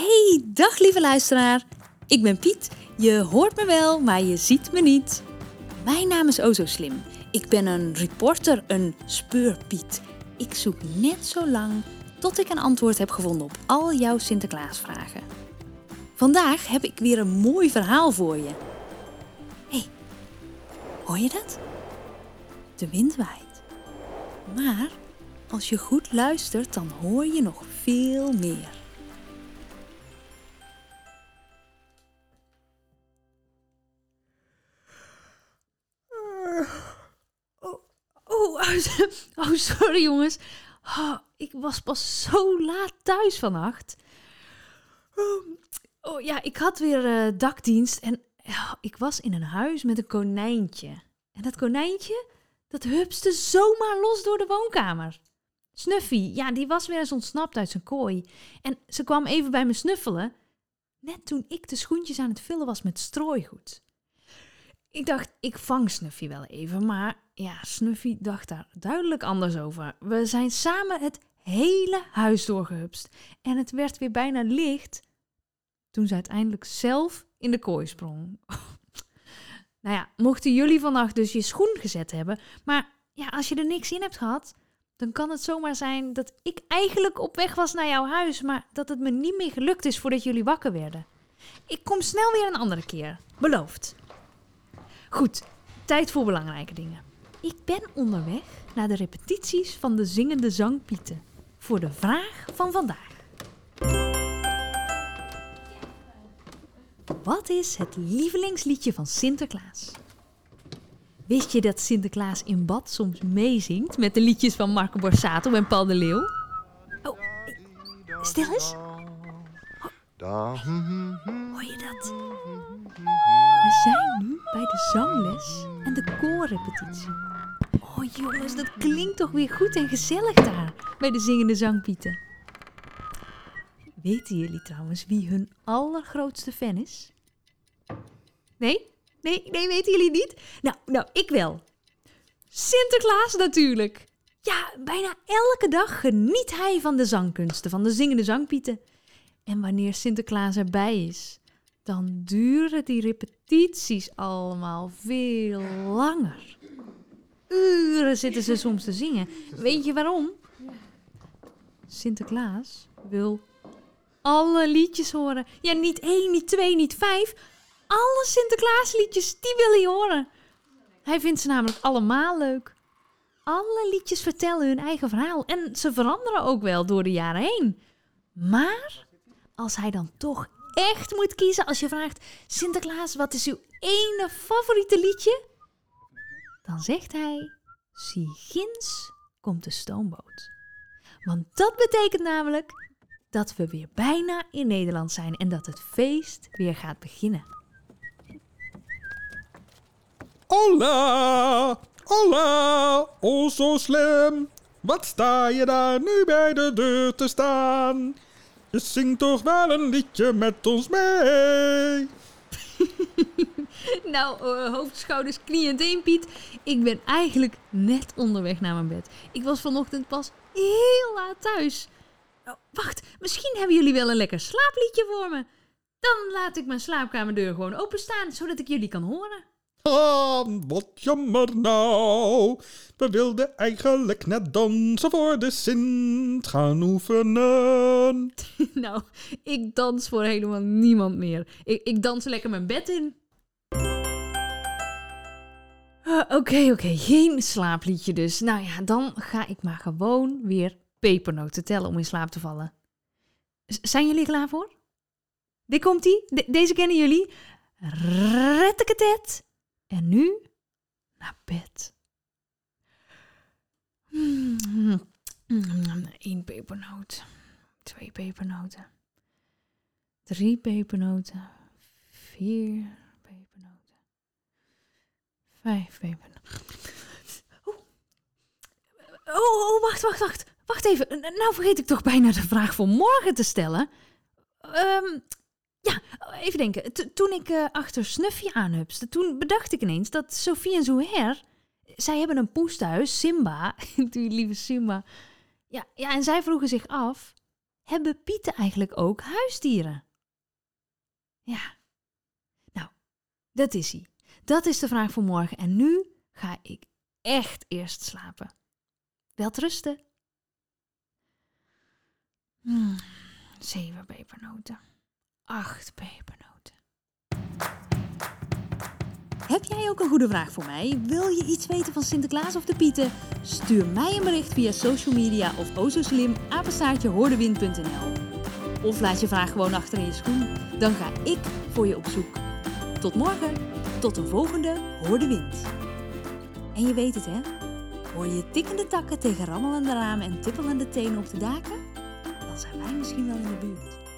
Hey, dag lieve luisteraar. Ik ben Piet. Je hoort me wel, maar je ziet me niet. Mijn naam is Ozo Slim. Ik ben een reporter, een speurpiet. Ik zoek net zo lang tot ik een antwoord heb gevonden op al jouw Sinterklaasvragen. Vandaag heb ik weer een mooi verhaal voor je. Hey, hoor je dat? De wind waait. Maar als je goed luistert, dan hoor je nog veel meer. Oh, oh, sorry jongens. Oh, ik was pas zo laat thuis vannacht. Oh ja, ik had weer uh, dakdienst en oh, ik was in een huis met een konijntje. En dat konijntje, dat hupste zomaar los door de woonkamer. Snuffy, ja, die was weer eens ontsnapt uit zijn kooi. En ze kwam even bij me snuffelen, net toen ik de schoentjes aan het vullen was met strooigoed. Ik dacht, ik vang Snuffy wel even, maar ja, Snuffy dacht daar duidelijk anders over. We zijn samen het hele huis doorgehupst en het werd weer bijna licht toen ze uiteindelijk zelf in de kooi sprong. nou ja, mochten jullie vannacht dus je schoen gezet hebben, maar ja, als je er niks in hebt gehad, dan kan het zomaar zijn dat ik eigenlijk op weg was naar jouw huis, maar dat het me niet meer gelukt is voordat jullie wakker werden. Ik kom snel weer een andere keer, beloofd. Goed, tijd voor belangrijke dingen. Ik ben onderweg naar de repetities van de zingende zangpieten voor de vraag van vandaag. Wat is het lievelingsliedje van Sinterklaas? Wist je dat Sinterklaas in bad soms meezingt met de liedjes van Marco Borsato en Paul de Leeuw? Oh, stil eens. Hoor je dat? We zijn nu bij de zangles en de koorrepetitie. Oh jongens, dat klinkt toch weer goed en gezellig daar bij de zingende zangpieten. Weten jullie trouwens wie hun allergrootste fan is? Nee? Nee, nee, weten jullie niet? Nou, nou, ik wel. Sinterklaas natuurlijk. Ja, bijna elke dag geniet hij van de zangkunsten, van de zingende zangpieten. En wanneer Sinterklaas erbij is, dan duren die repetities allemaal veel langer. Uren zitten ze soms te zingen. Weet je waarom? Sinterklaas wil alle liedjes horen. Ja, niet één, niet twee, niet vijf. Alle Sinterklaasliedjes, die wil hij horen. Hij vindt ze namelijk allemaal leuk. Alle liedjes vertellen hun eigen verhaal en ze veranderen ook wel door de jaren heen. Maar als hij dan toch echt moet kiezen, als je vraagt: Sinterklaas, wat is uw ene favoriete liedje? Dan zegt hij: Zie ginds komt de stoomboot. Want dat betekent namelijk dat we weer bijna in Nederland zijn en dat het feest weer gaat beginnen. Hola, hola, oh zo slim. Wat sta je daar nu bij de deur te staan? Je zingt toch wel een liedje met ons mee? nou, uh, hoofd, schouders, knieën en teen, Piet. Ik ben eigenlijk net onderweg naar mijn bed. Ik was vanochtend pas heel laat thuis. Oh, wacht, misschien hebben jullie wel een lekker slaapliedje voor me. Dan laat ik mijn slaapkamerdeur gewoon openstaan, zodat ik jullie kan horen. Ah, wat jammer nou. We wilden eigenlijk net dansen voor de Sint gaan oefenen. nou, ik dans voor helemaal niemand meer. Ik, ik dans lekker mijn bed in. Oké, uh, oké, okay, geen slaapliedje dus. Nou ja, dan ga ik maar gewoon weer pepernoten tellen om in slaap te vallen. Zijn jullie klaar voor? Dit komt ie. De deze kennen jullie. Rettekatet. En nu naar bed. Eén pepernoot. Twee pepernoten. Drie pepernoten. Vier pepernoten. Vijf pepernoten. Oh. oh, oh, wacht, wacht, wacht. Wacht even. Nou vergeet ik toch bijna de vraag voor morgen te stellen. Um, ja, even denken. toen ik uh, achter Snuffy aanhupste, toen bedacht ik ineens dat Sophie en Zouher... Zij hebben een poes thuis, Simba. Die lieve Simba. Ja, ja, en zij vroegen zich af... Hebben pieten eigenlijk ook huisdieren? Ja. Nou, dat is hij. Dat is de vraag voor morgen. En nu ga ik echt eerst slapen. Welterusten. Hmm, zeven pepernoten. Acht pepernoten. Heb jij ook een goede vraag voor mij? Wil je iets weten van Sinterklaas of de Pieten? Stuur mij een bericht via social media of o zo slim apenstaartjehoordewind.nl Of laat je vraag gewoon achter in je schoen. Dan ga ik voor je op zoek. Tot morgen. Tot een volgende Hoor de Wind. En je weet het hè? Hoor je tikkende takken tegen rammelende ramen en tippelende tenen op de daken? Dan zijn wij misschien wel in de buurt.